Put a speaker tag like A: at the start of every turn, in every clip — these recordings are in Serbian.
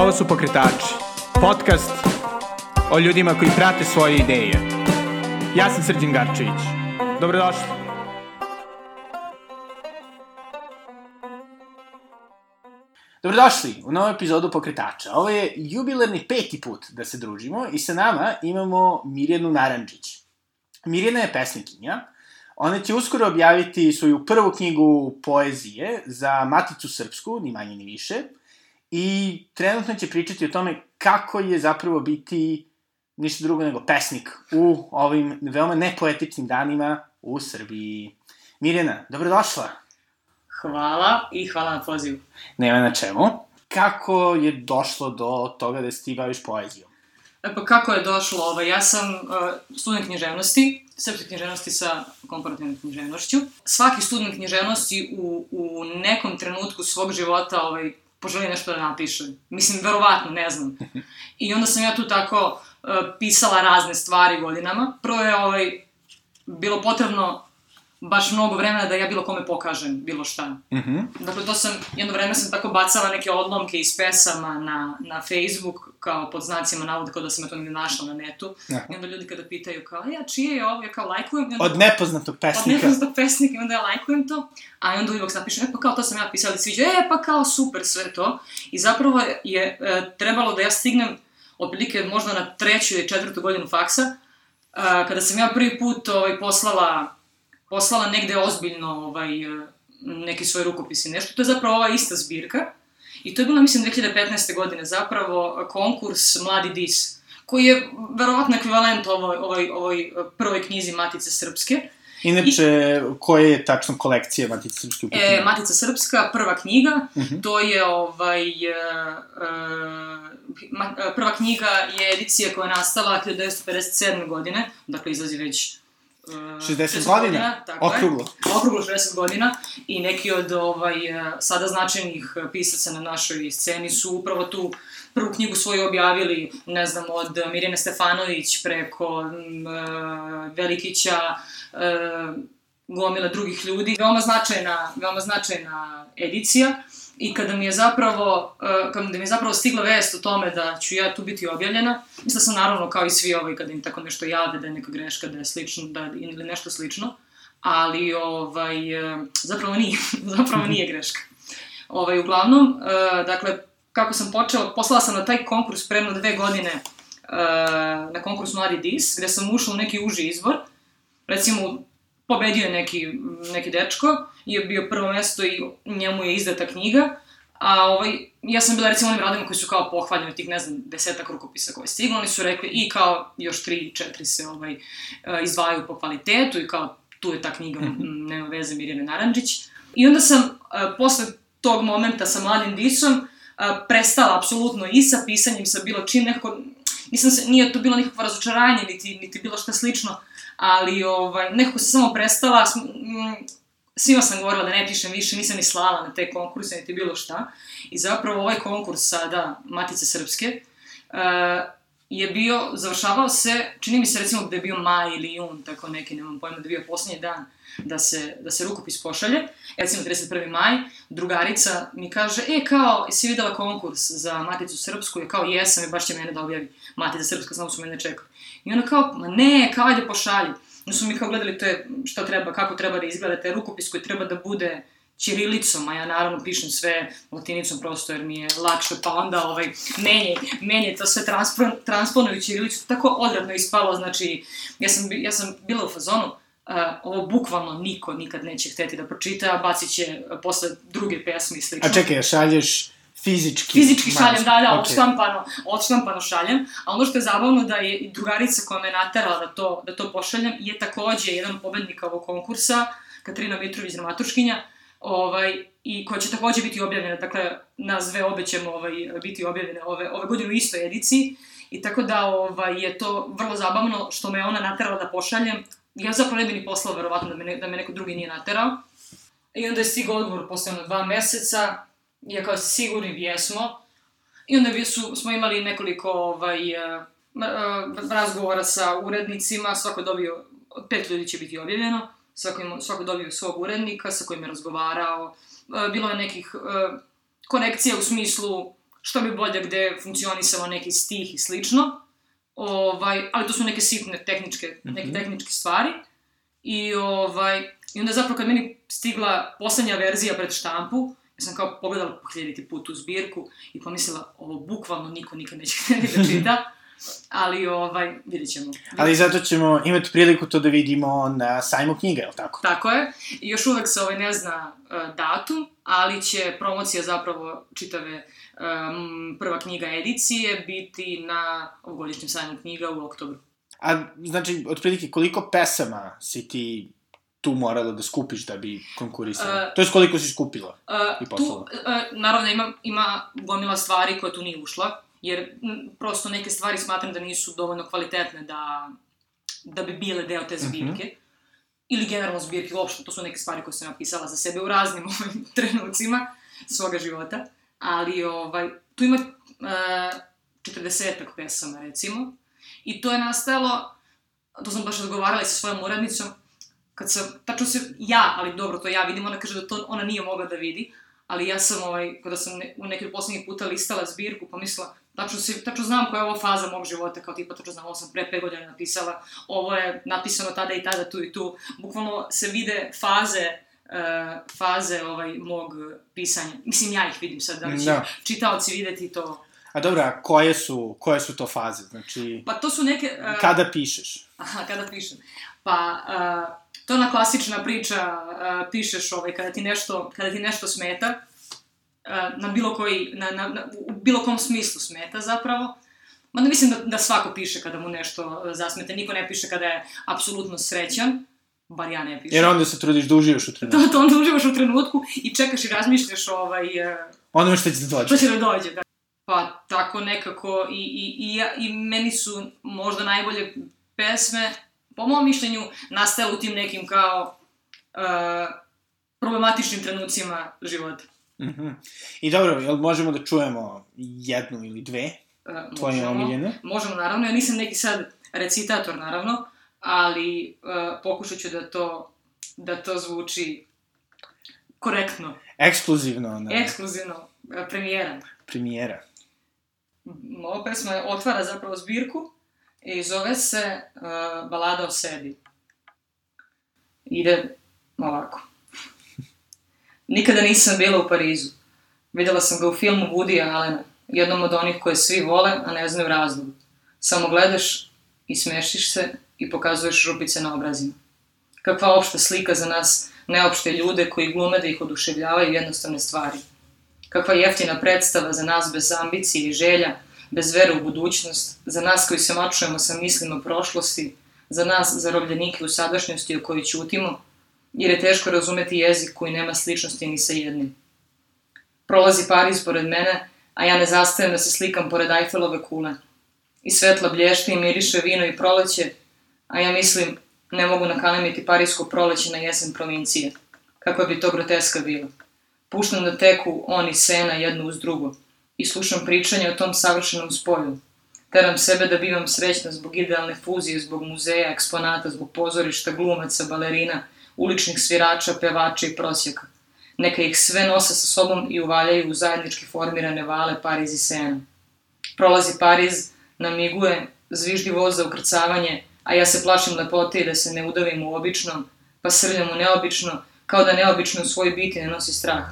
A: Ovo su Pokretači, podcast o ljudima koji prate svoje ideje. Ja sam Srđan Garčević. Dobrodošli. Dobrodošli u novu epizodu Pokretača. Ovo je jubilarni peti put da se družimo i sa nama imamo Mirjanu Naranđić. Mirjana je pesnikinja. Ona će uskoro objaviti svoju prvu knjigu poezije za Maticu Srpsku, ni manje ni više. I trenutno će pričati o tome kako je zapravo biti ništa drugo nego pesnik u ovim veoma nepoetičnim danima u Srbiji. Mirjana, dobrodošla.
B: Hvala i hvala na pozivu.
A: Nema na čemu. Kako je došlo do toga da se ti baviš poezijom?
B: E pa kako je došlo ovo? Ovaj, ja sam uh, student književnosti, srpske književnosti sa komparativnom književnošću. Svaki student književnosti u, u nekom trenutku svog života ovaj, poželi nešto da napiše. Mislim, verovatno, ne znam. I onda sam ja tu tako uh, pisala razne stvari godinama. Prvo je ovaj, bilo potrebno baš mnogo vremena da ja bilo kome pokažem bilo šta. Mm -hmm. Dakle, to sam, jedno vreme sam tako bacala neke odlomke iz pesama na, na Facebook, kao pod znacima navoda, kao da sam ja to negde našla na netu. Aha. I onda ljudi kada pitaju kao, ja, čije je ovo? Ja kao lajkujem. Onda,
A: od nepoznatog pesnika.
B: Od nepoznatog pesnika, i onda ja lajkujem to. A onda uvijek napišem, e pa kao to sam ja pisala, da sviđa, e pa kao super sve to. I zapravo je e, trebalo da ja stignem otprilike možda na treću ili četvrtu godinu faksa, e, kada sam ja prvi put ovaj, poslala poslala negde ozbiljno ovaj, e, neki svoj rukopis i nešto. To je zapravo ova ista zbirka. I to je bilo, mislim, 2015. godine zapravo konkurs Mladi Dis, koji je verovatno ekvivalent ovoj, ovoj, ovoj prvoj knjizi Matice Srpske.
A: Inače, I, koja je tačno kolekcija Matice Srpske?
B: E, Matica Srpska, prva knjiga, uh mhm. -huh. to je ovaj, uh, uh, prva knjiga je edicija koja je nastala 1957. godine, dakle izlazi već
A: 60 godina? godina tako okruglo.
B: Je, okruglo 60 godina i neki od ovaj, e, sada značajnih pisaca na našoj sceni su upravo tu prvu knjigu svoju objavili, ne znam, od Mirjane Stefanović preko m, e, Velikića, e, gomila drugih ljudi. Veoma značajna, veoma značajna edicija. I kada mi je zapravo, uh, kada mi je zapravo stigla vest o tome da ću ja tu biti objavljena, mislila sam naravno kao i svi ovi kada im tako nešto jave da je neka greška, da je slično, da, ili nešto slično, ali ovaj, uh, zapravo nije, zapravo nije greška. Ovaj, uglavnom, uh, dakle, kako sam počela, poslala sam na taj konkurs premno dve godine uh, na konkurs Mladi Dis, gde sam ušla u neki uži izbor, recimo pobedio je neki, neki dečko, je bio prvo mesto i njemu je izdata knjiga, a ovaj, ja sam bila recimo onim radima koji su kao pohvaljeni tih, ne znam, desetak rukopisa koje stiglo, oni su rekli i kao još tri, četiri se ovaj, eh, izdvajaju po kvalitetu i kao tu je ta knjiga, mhm. nema veze Mirjane Naranđić. I onda sam, uh, posle tog momenta sa mladim disom, uh, prestala apsolutno i sa pisanjem, sa bilo čim nekako, se, nije to bilo nikakvo razočaranje, niti, niti bilo šta slično, ali ovaj, nekako se samo prestala, mm, svima sam govorila da ne pišem više, nisam ni slala na te konkurse, niti bilo šta. I zapravo ovaj konkurs sada, Matice Srpske, uh, je bio, završavao se, čini mi se recimo da je bio maj ili jun, tako neki, nemam pojma, da je bio poslednji dan da se, da se rukopis pošalje. Recimo 31. maj, drugarica mi kaže, e, kao, jesi videla konkurs za Maticu Srpsku? Je kao, jesam, i baš će mene da objavi Matica Srpska, samo su mene čekali. I ona kao, ma ne, kao, ajde pošalji. Onda su mi kao gledali to je, šta treba, kako treba da izgleda, taj rukopis koji treba da bude ćirilicom, a ja naravno pišem sve latinicom prosto jer mi je lakše, pa onda ovaj, menje, menje to sve transpon, transponuju ćirilicu, tako odradno ispalo, znači, ja sam, ja sam bila u fazonu, ovo bukvalno niko nikad neće hteti da pročita, a bacit će posle druge pesme i slično.
A: A čekaj, šalješ Fizički?
B: Fizički šaljem, da, da, okay. odštampano, odštampano šaljem. A ono što je zabavno da je i drugarica koja me naterala da to, da to pošaljem je takođe jedan pobednik ovog konkursa, Katrina Mitrović, dramatuškinja, ovaj, i koja će takođe biti objavljena, dakle, nas dve obe ćemo ovaj, biti objavljene ove, ove godine u istoj ediciji. I tako da ovaj, je to vrlo zabavno što me ona naterala da pošaljem. Ja zapravo ne bi ni poslao, verovatno, da me, ne, da me neko drugi nije naterao. I onda je stigao odgovor posle dva meseca, ja kao sigurni, jesmo. I onda su, smo imali nekoliko ovaj, uh, razgovora sa urednicima, svako je dobio, pet ljudi će biti objavljeno, svako, ima, svako dobio svog urednika sa kojim je razgovarao, uh, bilo je nekih konekcija u smislu što bi bolje gde funkcionisalo neki stih i slično. Ovaj, ali to su neke sitne tehničke, neke
A: Mhm.
B: tehničke stvari. I, ovaj, I onda zapravo kad meni stigla poslednja verzija pred štampu, ja sam kao pogledala po hiljaditi put u zbirku i pomislila, ovo bukvalno niko nikad neće htjeti da čita. Ali, ovaj, vidit ćemo.
A: Ali zato ćemo imati priliku to da vidimo na sajmu knjiga, je li tako?
B: Tako je. I još uvek se ovaj ne zna uh, datum, ali će promocija zapravo čitave um, prva knjiga edicije biti na ovogodišnjem sajmu knjiga u oktobru.
A: A, znači, otprilike, koliko pesama si ti tu morala da skupiš da bi konkurisala?
B: E,
A: to je koliko si skupila?
B: Uh,
A: I
B: tu,
A: poslala.
B: uh, naravno, ima, ima gomila stvari koja tu nije ušla, jer m, prosto neke stvari smatram da nisu dovoljno kvalitetne da, da bi bile deo te zbirke.
A: Mhm.
B: Ili generalno zbirke, uopšte, to su neke stvari koje sam napisala za sebe u raznim ovim trenucima svoga života. Ali, ovaj, tu ima uh, 40 pesama, recimo. I to je nastalo, to sam baš razgovarala sa svojom uradnicom, kad sam, tačno se, ja, ali dobro, to ja vidim, ona kaže da to ona nije mogla da vidi, ali ja sam, ovaj, kada sam ne, u neki od poslednjih puta listala zbirku, pomislila, tačno, se, tačno znam koja je ovo faza mog života, kao tipa, tačno znam, ovo sam pre 5 godina napisala, ovo je napisano tada i tada, tu i tu, bukvalno se vide faze, faze ovaj, mog pisanja. Mislim, ja ih vidim sad, da li će
A: Da.
B: čitaoci videti to.
A: A dobro, a koje su, koje su to faze? Znači,
B: Pa to su neke... Uh,
A: kada pišeš?
B: Aha, kada pišem. Pa, uh, to je ona klasična priča, uh, pišeš ovaj, kada ti nešto, kada ti nešto smeta, uh, na bilo koji, na, na, na, u bilo kom smislu smeta zapravo. Mada mislim da, da svako piše kada mu nešto zasmeta, niko ne piše kada je apsolutno srećan, bar ja ne pišem.
A: Jer onda se trudiš da uživaš u trenutku.
B: To, to onda uživaš u trenutku i čekaš i razmišljaš ovaj, uh,
A: Ono što će da dođe.
B: to će da dođe, da. Pa tako nekako i, i, i, ja, i meni su možda najbolje pesme, po mom mišljenju, nastale u tim nekim kao uh, problematičnim trenucima života.
A: Mhm. I dobro, jel možemo da čujemo jednu ili dve
B: Uh,
A: tvoje
B: možemo,
A: omiljene?
B: možemo, naravno, ja nisam neki sad recitator, naravno, ali uh, pokušat ću da to, da to zvuči korektno,
A: Ekskluzivno na
B: ekskluzivno, uh, premijera.
A: premijera.
B: Ova pesma otvara zapravo zbirku i zove se uh, Balada o sebi. Ide ovako. Nikada nisam bila u Parizu. Videla sam ga u filmu Woody Allena, jednom od onih koje svi vole, a ne znaju razlog. Samo gledaš i smešiš se i pokazuješ župice na obrazima. Kakva opšta slika za nas, neopšte ljude koji glume da ih oduševljavaju jednostavne stvari. Kakva jeftina predstava za nas bez ambicije i želja, bez vere u budućnost, za nas koji se mačujemo sa mislima prošlosti, za nas zarobljenike u sadašnjosti o kojoj ćutimo, jer je teško razumeti jezik koji nema sličnosti ni sa jednim. Prolazi Pariz pored mene, a ja ne zastajem da se slikam pored Eiffelove kule. I svetla blješti i miriše vino i proleće, a ja mislim, ne mogu nakalemiti parijsko proleće na jesen provincije. Kakva bi to groteska bila. Puštam da teku on i sena jedno uz drugo i slušam pričanje o tom savršenom spoju. Teram sebe da bivam srećna zbog idealne fuzije, zbog muzeja, eksponata, zbog pozorišta, glumaca, balerina, uličnih svirača, pevača i prosjaka. Neka ih sve nose sa sobom i uvaljaju u zajednički formirane vale Pariz i Sena. Prolazi Pariz, namiguje, zviždi voz za ukrcavanje, a ja se plašim lepote i da se ne udavim u običnom, pa srljam u neobično, kao da neobično u svoj biti ne nosi strah.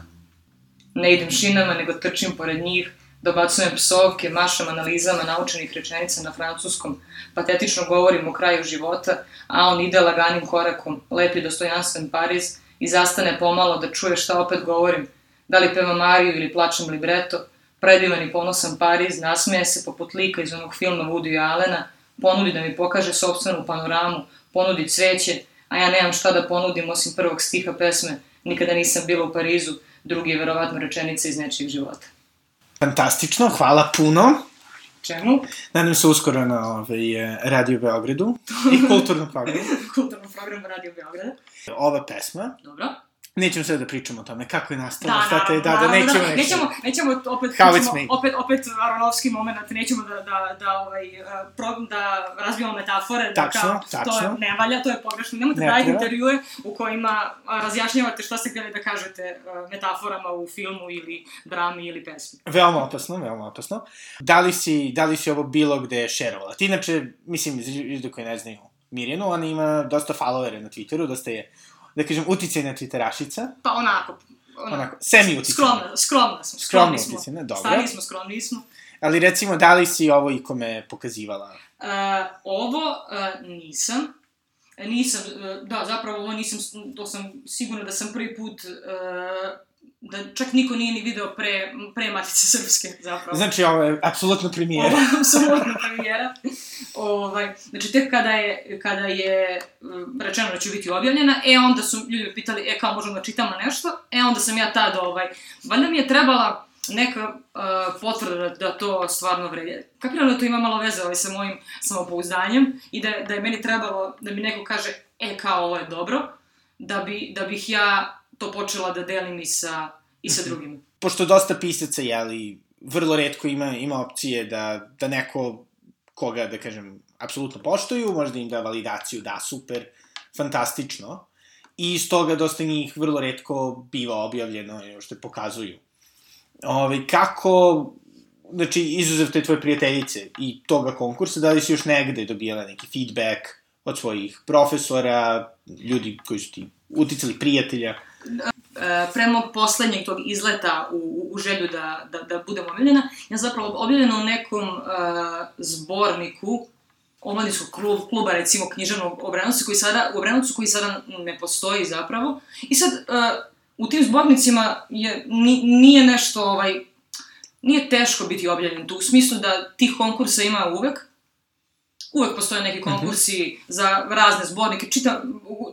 B: Ne idem šinama, nego trčim pored njih, dobacujem psovke, mašam analizama naučenih rečenica na francuskom, patetično govorim o kraju života, a on ide laganim korakom, lepi dostojanstven Pariz i zastane pomalo da čuje šta opet govorim, da li pevam Mariju ili plačem libreto, predivan i ponosan Pariz, nasmeje se poput lika iz onog filma Woody Allena, ponudi da mi pokaže sobstvenu panoramu, ponudi cveće, a ja nemam šta da ponudim osim prvog stiha pesme Nikada nisam bila u Parizu, drugi je verovatno rečenica iz nečijeg života.
A: Fantastično, hvala puno.
B: Čemu?
A: Nadam se uskoro na ovaj, Radio Beogradu i kulturnom programu.
B: Kulturno program Radio Beograda.
A: Ova pesma
B: Dobro.
A: Nećemo sve da pričamo o tome, kako je nastalo,
B: Da,
A: šta te, da, da,
B: naravno,
A: nećemo,
B: da, nećemo, nećemo opet, nećemo, opet, opet Aronovski moment, nećemo da, da, da, ovaj, eh, pro, da razvijamo metafore, da
A: Tačno,
B: kao, to
A: tačno.
B: je, ne valja, to je pogrešno, nemojte
A: Ne
B: da
A: treba.
B: intervjue u kojima razjašnjavate šta ste htjeli da kažete eh, metaforama u filmu ili drami ili pesmi.
A: Veoma opasno, veoma opasno. Da li si, da li si ovo bilo gde šerovala? Ti inače, mislim, ljudi koji ne znaju Mirjanu, ona ima dosta followere na Twitteru, dosta je, da kažem, uticajna Twitterašica,
B: Pa onako, onako,
A: onako, semi uticajna.
B: skromna, skromna smo, skromni smo.
A: uticajna, dobro.
B: Stariji smo, skromni smo.
A: Ali recimo, da li si ovo ikome pokazivala?
B: Uh, ovo uh, nisam. Nisam, uh, da, zapravo ovo nisam, to sam sigurna da sam prvi put, uh, da čak niko nije ni video pre, pre Matice Srpske, zapravo.
A: Znači, ovo je apsolutno premijera.
B: Ovo je apsolutna premijera. ovaj, znači, tek kada je, kada je mm, rečeno da će biti objavljena, e, onda su ljudi pitali, e, kao možemo da čitamo nešto, e, onda sam ja tad, ovaj, valjda mi je trebala neka uh, potvrda da, da to stvarno vredi. Kapiram da to ima malo veze ovaj, sa mojim samopouzdanjem i da, da je meni trebalo da mi neko kaže, e, kao ovo je dobro, da, bi, da bih ja to počela da delim i sa, i sa drugima.
A: Pošto dosta pisaca, jeli, vrlo redko ima, ima opcije da, da neko koga, da kažem, apsolutno poštuju, možda im da validaciju, da, super, fantastično. I iz toga dosta njih vrlo redko biva objavljeno, što pokazuju. Ove, kako, znači, izuzev te tvoje prijateljice i toga konkursa, da li si još negde dobijala neki feedback od svojih profesora, ljudi koji su ti uticali prijatelja?
B: Pre mog poslednjeg tog izleta u, u, želju da, da, da budem objavljena, ja zapravo objavljena u nekom uh, zborniku. Omladinskog klub, kluba, recimo, književnog u Obrenovcu, koji sada, u Obrenovcu koji sada ne postoji zapravo. I sad, uh, u tim zbornicima je, ni, nije nešto, ovaj, nije teško biti objavljen tu, u smislu da tih konkursa ima uvek, uvek postoje neki konkursi mm -hmm. za razne zbornike, čita, u, u,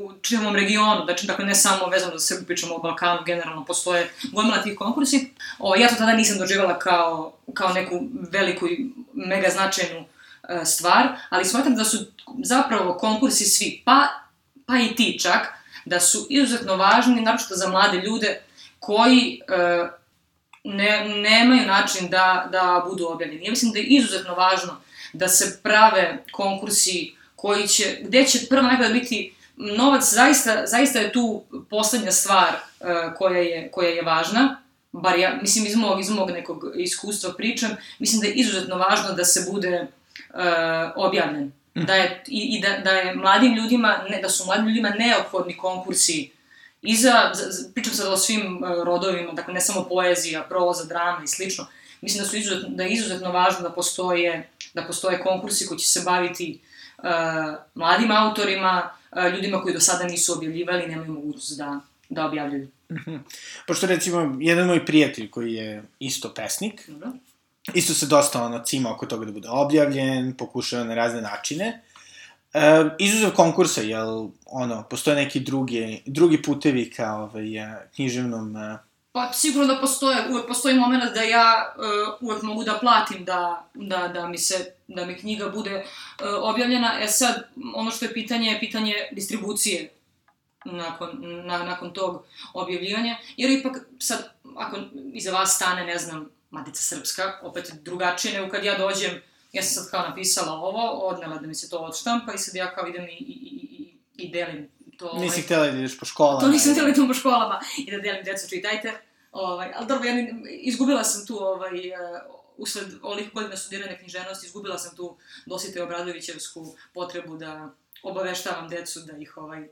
B: u, u čitavom regionu, znači, dakle, ne samo vezano za Srbiju, pričamo o Balkanu, generalno postoje gomila tih konkursi. O, ja to tada nisam doživjela kao, kao neku veliku i mega značajnu uh, stvar, ali smatram da su zapravo konkursi svi, pa, pa i ti čak, da su izuzetno važni, naročito za mlade ljude koji uh, ne, nemaju način da, da budu objavljeni. Ja mislim da je izuzetno važno da se prave konkursi koji će, gde će prva nagrada biti novac, zaista, zaista je tu poslednja stvar uh, koja, je, koja je važna, bar ja, mislim, iz mog, iz mog nekog iskustva pričam, mislim da je izuzetno važno da se bude uh, objavljen. Da je, i, i da, da je mladim ljudima, ne, da su mladim ljudima neophodni konkursi i za, za pričam sad o svim uh, rodovima, dakle ne samo poezija, proza, drama i slično, mislim da su izuzetno, da je izuzetno važno da postoje, da postoje konkursi koji će se baviti uh, mladim autorima, uh, ljudima koji do sada nisu objavljivali, nemaju mogućnost da, da objavljuju.
A: Pošto recimo, jedan moj prijatelj koji je isto pesnik,
B: Dobro.
A: isto se dosta ono cima oko toga da bude objavljen, pokušava na razne načine. E, izuzev konkursa, jel, ono, postoje neki drugi, drugi putevi ka ovaj, e, književnom...
B: Pa sigurno da postoje, uvek postoji moment da ja uh, uvek mogu da platim da, da, da mi se, da mi knjiga bude uh, objavljena. E sad, ono što je pitanje, je pitanje distribucije nakon, na, nakon tog objavljivanja. Jer ipak sad, ako iza vas stane, ne znam, Matica Srpska, opet drugačije nego kad ja dođem, ja sam sad kao napisala ovo, odnela da mi se to odštampa i sad ja kao idem i, i, i, i, i delim to.
A: nisi
B: ovaj,
A: htjela da ideš po školama.
B: To nisam htjela da idem po školama i da delim decu, čitajte. Ovaj, ali dobro, ja ni, izgubila sam tu, ovaj, uh, usled ovih godina studiranja književnosti, izgubila sam tu Dosite Obradovićevsku potrebu da obaveštavam decu, da ih ovaj, uh,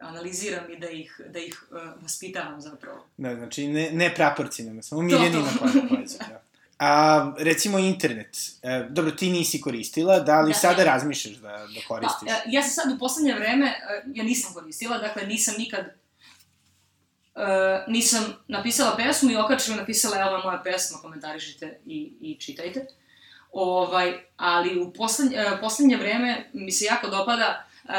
B: analiziram i da ih, da ih uh, vaspitavam zapravo.
A: Da, znači, ne, ne praporcionalno, samo
B: To,
A: miljenima
B: to.
A: poezija. da. A, recimo internet. E, dobro, ti nisi koristila, da li
B: Da,
A: sada razmišljaš da, da koristiš?
B: Pa, ja sam sad u poslednje vreme, e, ja nisam koristila, dakle nisam nikad Uh, nisam napisala pesmu i okačila napisala evo je moja pesma, komentarišite i, i čitajte. Ovaj, ali u poslednje, uh, poslednje vreme mi se jako dopada, uh,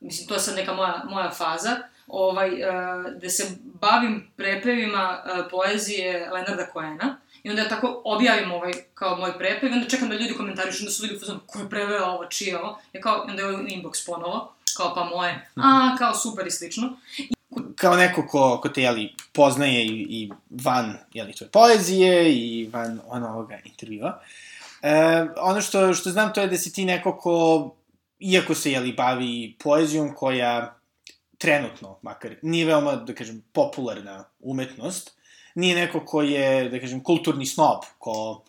B: mislim to je sad neka moja, moja faza, ovaj, uh, gde se bavim prepevima uh, poezije Lenarda Koena. I onda ja tako objavim ovaj, kao moj prepev, onda čekam da ljudi komentarišu, onda su ljudi fuzon, ko je preveo ovo, čije ovo? Ja kao, onda je inbox ponovo, kao pa moje, a, kao super i slično.
A: Kao neko ko, ko te, jeli, poznaje i, i van, jeli, tvoje poezije i van ono ovoga intervjua. E, ono što, što znam to je da si ti neko ko, iako se, jeli, bavi poezijom koja trenutno, makar, nije veoma, da kažem, popularna umetnost, nije neko ko je, da kažem, kulturni snob, ko,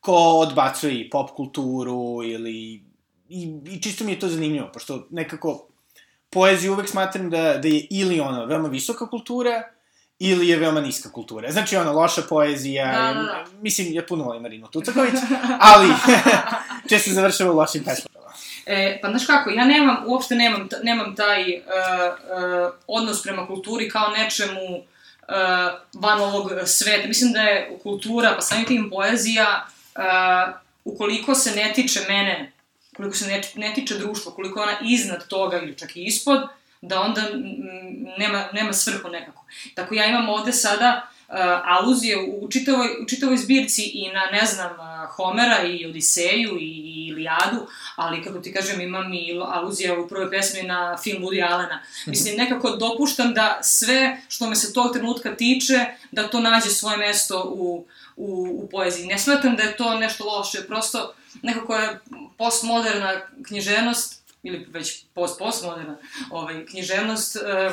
A: ko odbacuje i pop kulturu ili... I, I čisto mi je to zanimljivo, pošto nekako poeziju uvek smatram da, da je ili ona veoma visoka kultura, ili je veoma niska kultura. Znači, ona, loša poezija,
B: Da, da, da.
A: mislim, ja puno volim Marinu Tucaković, ali često završava u lošim pesmama.
B: E, pa znaš kako, ja nemam, uopšte nemam, nemam taj uh, uh, odnos prema kulturi kao nečemu uh, van ovog sveta. Mislim da je kultura, pa samim tim poezija, uh, ukoliko se ne tiče mene, ukoliko se ne, ne tiče društva, ukoliko je ona iznad toga ili čak i ispod, da onda nema, nema svrhu nekako. Tako ja imam ovde sada uh, aluzije u čitavoj, u čitavoj zbirci i na, ne znam, uh, Homera i Odiseju i, i Ilijadu, ali kako ti kažem imam i aluzija u prvoj pesmi na film Woody Allena. Mislim, nekako dopuštam da sve što me se tog trenutka tiče, da to nađe svoje mesto u, u, u poeziji. Ne smatram da je to nešto loše, prosto nekako je postmoderna književnost, ili već post-postmoderna ovaj, književnost, e,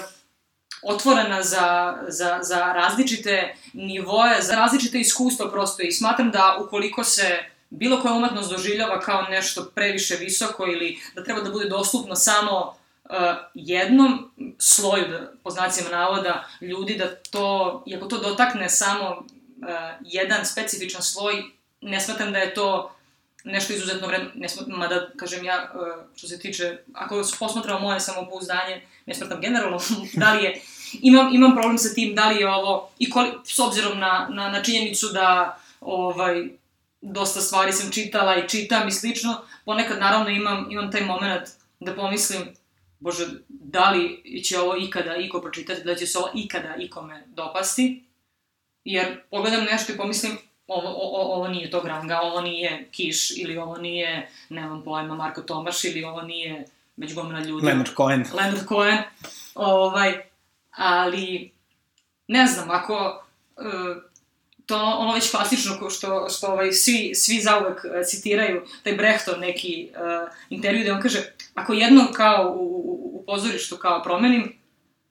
B: otvorena za, za, za različite nivoje, za različite iskustva prosto. I smatram da ukoliko se bilo koja umetnost doživljava kao nešto previše visoko ili da treba da bude dostupno samo uh, jednom sloju, da, po znacima navoda, ljudi da to, i ako to dotakne samo uh, jedan specifičan sloj, ne smatram da je to nešto izuzetno vredno, ne smatram, mada, kažem ja, uh, što se tiče, ako posmatramo moje samopouzdanje, ne smatram generalno, da li je, imam, imam problem sa tim, da li je ovo, i koli, s obzirom na, na, na činjenicu da, ovaj, dosta stvari sam čitala i čitam i slično, ponekad naravno imam, imam taj moment da pomislim, bože, da li će ovo ikada iko pročitati, da će se ovo ikada ikome dopasti, jer pogledam nešto i pomislim, ovo, ovo, ovo nije tog ranga, ovo nije Kiš, ili ovo nije, nemam pojma, Marko Tomaš, ili ovo nije već gomila ljudi.
A: Leonard Cohen.
B: Leonard Cohen, ovaj, ali, ne znam, ako, uh, to ono već klasično ko što, što ovaj, svi, svi zauvek uh, citiraju, taj Brechtov neki uh, intervju gde on kaže, ako jedno kao u, u, u pozorištu kao promenim,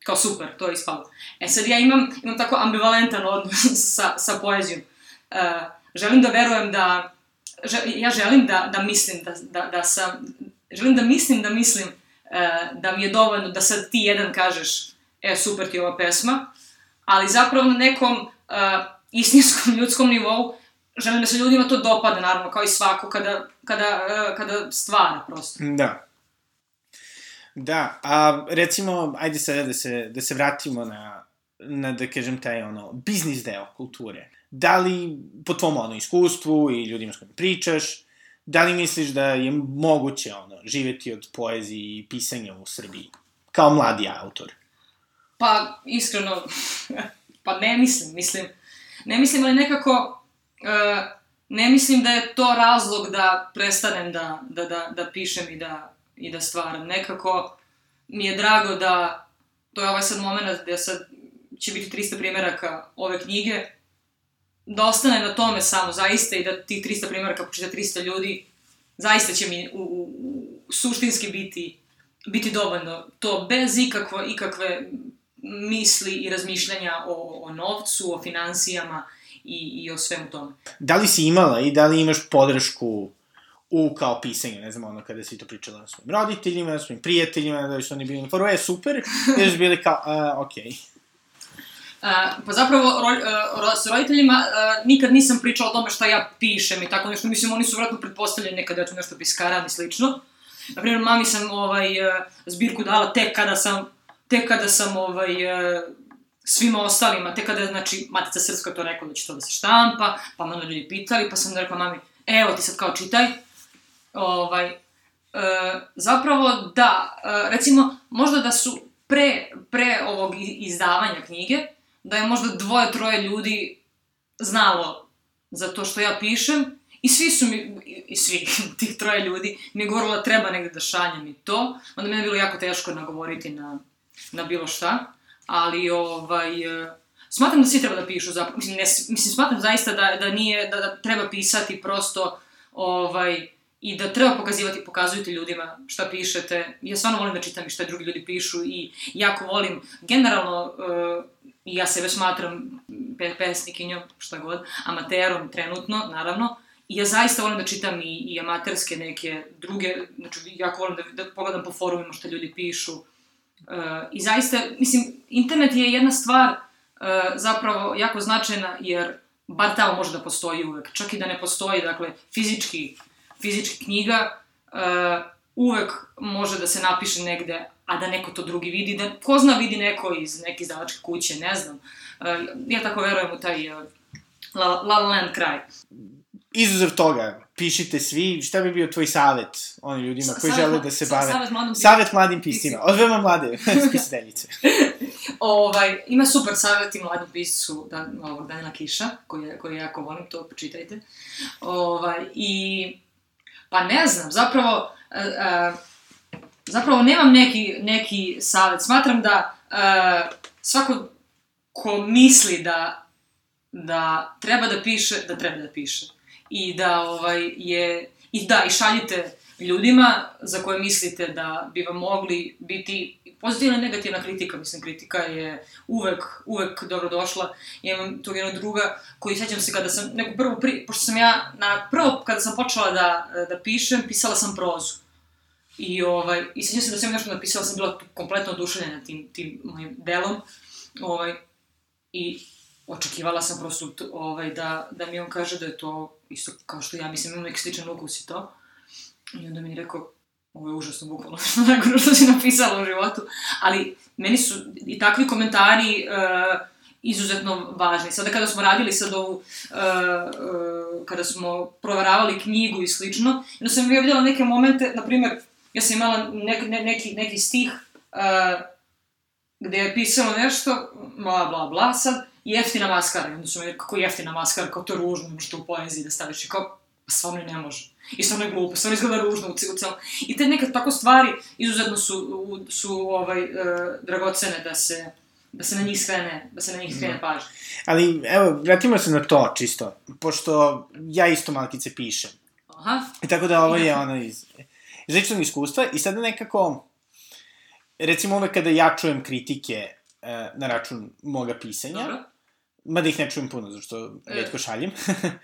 B: kao super, to je ispalo. E sad ja imam, imam tako ambivalentan odnos sa, sa poezijom. Uh, želim da verujem da, že, ja želim da, da mislim da, da, da sam, želim da mislim da mislim uh, da mi je dovoljno da sad ti jedan kažeš, e super ti ova pesma, ali zapravo na nekom uh, istinskom ljudskom nivou želim da se ljudima to dopada, naravno, kao i svako kada, kada, uh, kada stvara prosto.
A: Da. Da, a recimo, ajde sada da se, da se vratimo na, na, da kažem, taj ono, biznis deo kulture. Da li, po tvom ono, iskustvu i ljudima s kojima pričaš, da li misliš da je moguće ono, živeti od poezije i pisanja u Srbiji? Kao mladi autor.
B: Pa, iskreno, pa ne mislim, mislim, ne mislim, ali nekako, uh, ne mislim da je to razlog da prestanem da, da, da, da pišem i da, i da stvaram. Nekako mi je drago da, to je ovaj sad moment gde sad će biti 300 primjeraka ove knjige, da ostane na tome samo zaista i da tih 300 primjeraka počita 300 ljudi, zaista će mi u, u, u, suštinski biti, biti dovoljno. To bez ikakvo, ikakve misli i razmišljanja o, o novcu, o financijama i, i o svemu tome.
A: Da li si imala i da li imaš podršku u kao pisanju, ne znam, ono kada si to pričala na svojim roditeljima, na svojim prijateljima, da su oni bili na foru, e, super, ili su bili kao, a, okej. Okay.
B: Uh, pa zapravo, ro, uh, s roditeljima uh, nikad nisam pričala o tome šta ja pišem i tako nešto. Mislim, oni su vratno pretpostavljeni nekada ja tu nešto piskaram i slično. Naprimjer, mami sam ovaj, uh, zbirku dala tek kada sam, tek kada sam ovaj, svima ostalima, tek kada, znači, Matica Srpska to rekla da će to da se štampa, pa me onda ljudi pitali, pa sam rekla mami, evo ti sad kao čitaj. Ovaj, uh, zapravo, da, uh, recimo, možda da su pre, pre ovog izdavanja knjige, da je možda dvoje, troje ljudi znalo za to što ja pišem i svi su mi, i- svi tih troje ljudi mi je govorilo da treba negde da šaljem i to, onda meni je bilo jako teško nagovoriti na, na bilo šta, ali ovaj, smatram da svi treba da pišu zapravo, mislim, ne, mislim smatram zaista da, da nije, da, da treba pisati prosto, ovaj, i da treba pokazivati, pokazujete ljudima šta pišete. Ja stvarno volim da čitam i šta drugi ljudi pišu i jako volim, generalno, uh, ja sebe smatram pe pesnikinjom, šta god, amaterom trenutno, naravno, I ja zaista volim da čitam i, i amaterske neke druge, znači jako volim da, da pogledam po forumima šta ljudi pišu. Uh, I zaista, mislim, internet je jedna stvar uh, zapravo jako značajna jer bar tamo može da postoji uvek. Čak i da ne postoji, dakle, fizički, fizički knjiga, uh, uvek može da se napiše negde, a da neko to drugi vidi, da ko zna vidi neko iz neke izdavačke kuće, ne znam. Uh, ja tako verujem u taj uh, La, La La Land kraj.
A: Izuzev toga, pišite svi, šta bi bio tvoj savet onim ljudima koji
B: savet
A: žele da se bave?
B: savet mladim
A: Savet mladim piscima,
B: piscima.
A: od veoma mlade spisateljice.
B: Ovaj, ima super savjeti mladom piscu Dan, ovog Danila Kiša, koji, koji jako volim, to počitajte. Ovaj, I, pa ne znam, zapravo, e, zapravo nemam neki, neki savjet. Smatram da e, svako ko misli da, da treba da piše, da treba da piše. I da ovaj, je, i da, i šaljite ljudima za koje mislite da bi vam mogli biti pozitivna i negativna kritika, mislim, kritika je uvek, uvek dobro došla. Ja imam tog jednog druga koji, sećam se kada sam, neku prvu, pri, pošto sam ja, na prvo, kada sam počela da, da pišem, pisala sam prozu. I, ovaj, i sećam se da sam nešto napisala, sam bila kompletno oduševljena tim, tim mojim delom. Ovaj, I očekivala sam prosto ovaj, da, da mi on kaže da je to isto kao što ja mislim, imam neki sličan ukus i to. I onda mi je rekao, ovo je užasno bukvalno što najgore što si napisala u životu. Ali meni su i takvi komentari uh, izuzetno važni. Sada kada smo radili sad ovu, uh, uh, kada smo proveravali knjigu i slično, onda sam ja vidjela neke momente, na primjer, ja sam imala nek, ne, neki, neki stih uh, gde je pisalo nešto, bla, bla, bla, sad, jeftina maskara. I onda su mi rekli, kako jeftina maskara, kao to ružno, ne možeš to u poeziji da staviš. I kao, pa stvarno ne može. I stvarno je glupo, stvarno izgleda ružno u, ci- u celom. I te neke tako stvari izuzetno su, u- su ovaj, uh, dragocene da se, da se na njih skrene, da se na njih skrene pažnja.
A: Ali, evo, vratimo se na to, čisto. Pošto ja isto malkice pišem.
B: Aha,
A: I tako da ovo je ono iz, iz ličnog iskustva i sada nekako, recimo uvek kada ja čujem kritike e, na račun moga pisanja,
B: dobro.
A: Mada ih ne čujem puno, zašto
B: E.
A: redko šaljem,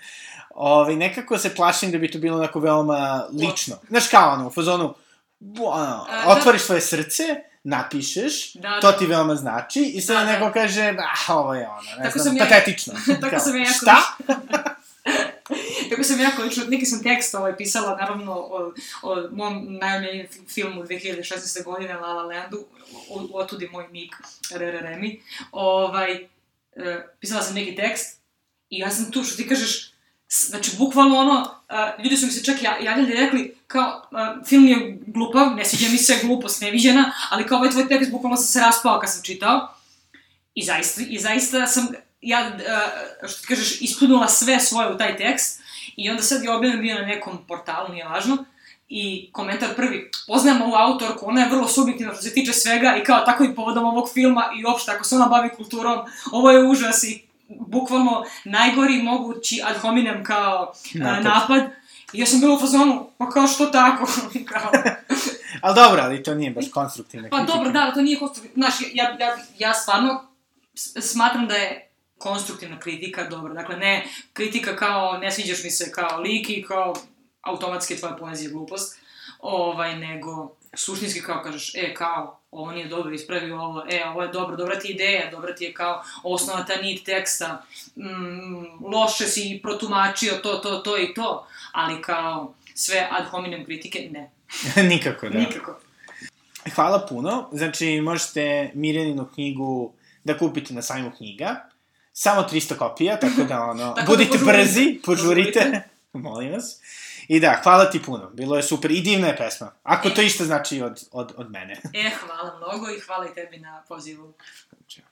A: ovaj, nekako se plašim da bi to bilo onako veoma lično. Znaš kao ono, u fazonu, ono,
B: da.
A: otvoriš svoje srce, napišeš,
B: Da,
A: to
B: da.
A: ti veoma znači, i sada
B: Da, da.
A: neko kaže, ah, ovo je ono, ne
B: Tako
A: znam,
B: ja-
A: patetično.
B: tako
A: Kao,
B: sam ja jako
A: Šta?
B: Tako sam jako lično, neki sam tekst ovaj, pisala, naravno, o, o mom najomljenijem fi- filmu 2016. godine, La La Landu, o- otudi moj nik, Rere Remi. Ovaj, pisala sam neki tekst i ja sam tu, što ti kažeš, znači, bukvalno ono, a, ljudi su mi se čak ja- javljali i rekli, kao, a, film je glupav, ne sviđa mi se, glupost neviđena, ali kao ovaj tvoj tekst, bukvalno sam se raspao kad sam čitao. I zaista, i zaista sam, ja, a, što ti kažeš, ispunula sve svoje u taj tekst i onda sad je objavljen bio na nekom portalu, nije važno, i komentar prvi, poznajem ovu autorku, ona je vrlo subjektivna što se tiče svega i kao tako i povodom ovog filma i uopšte ako se ona bavi kulturom, ovo je užas i bukvalno najgori mogući ad hominem kao napad.
A: Napad.
B: napad. I ja sam bila u fazonu, pa kao što tako, kao,
A: Ali dobro, ali to nije baš konstruktivna
B: Pa
A: kritika.
B: dobro, da, to nije konstruktivno. Znaš, ja, ja, ja stvarno smatram da je konstruktivna kritika dobra. Dakle, ne kritika kao ne sviđaš mi se kao lik i kao automatski tvoja poezija glupost, ovaj, nego suštinski kao kažeš, e, kao, ovo nije dobro, ispravi ovo, e, ovo je dobro, dobra ti ideja, dobra ti je kao osnova ta nit teksta, mm, loše si protumačio to, to, to i to, ali kao sve ad hominem kritike, ne,
A: Nikako, da.
B: nikako.
A: Hvala puno. Znači, možete Mirjaninu knjigu da kupite na sajmu knjiga. Samo 300 kopija, tako da ono,
B: Tako da
A: budite
B: požurite.
A: brzi,
B: Požurite.
A: molim vas. I da, hvala ti puno. Bilo je super i divna je pesma. Ako to isto znači od, od, od mene.
B: E, hvala mnogo i hvala i tebi na pozivu.
A: Ćao.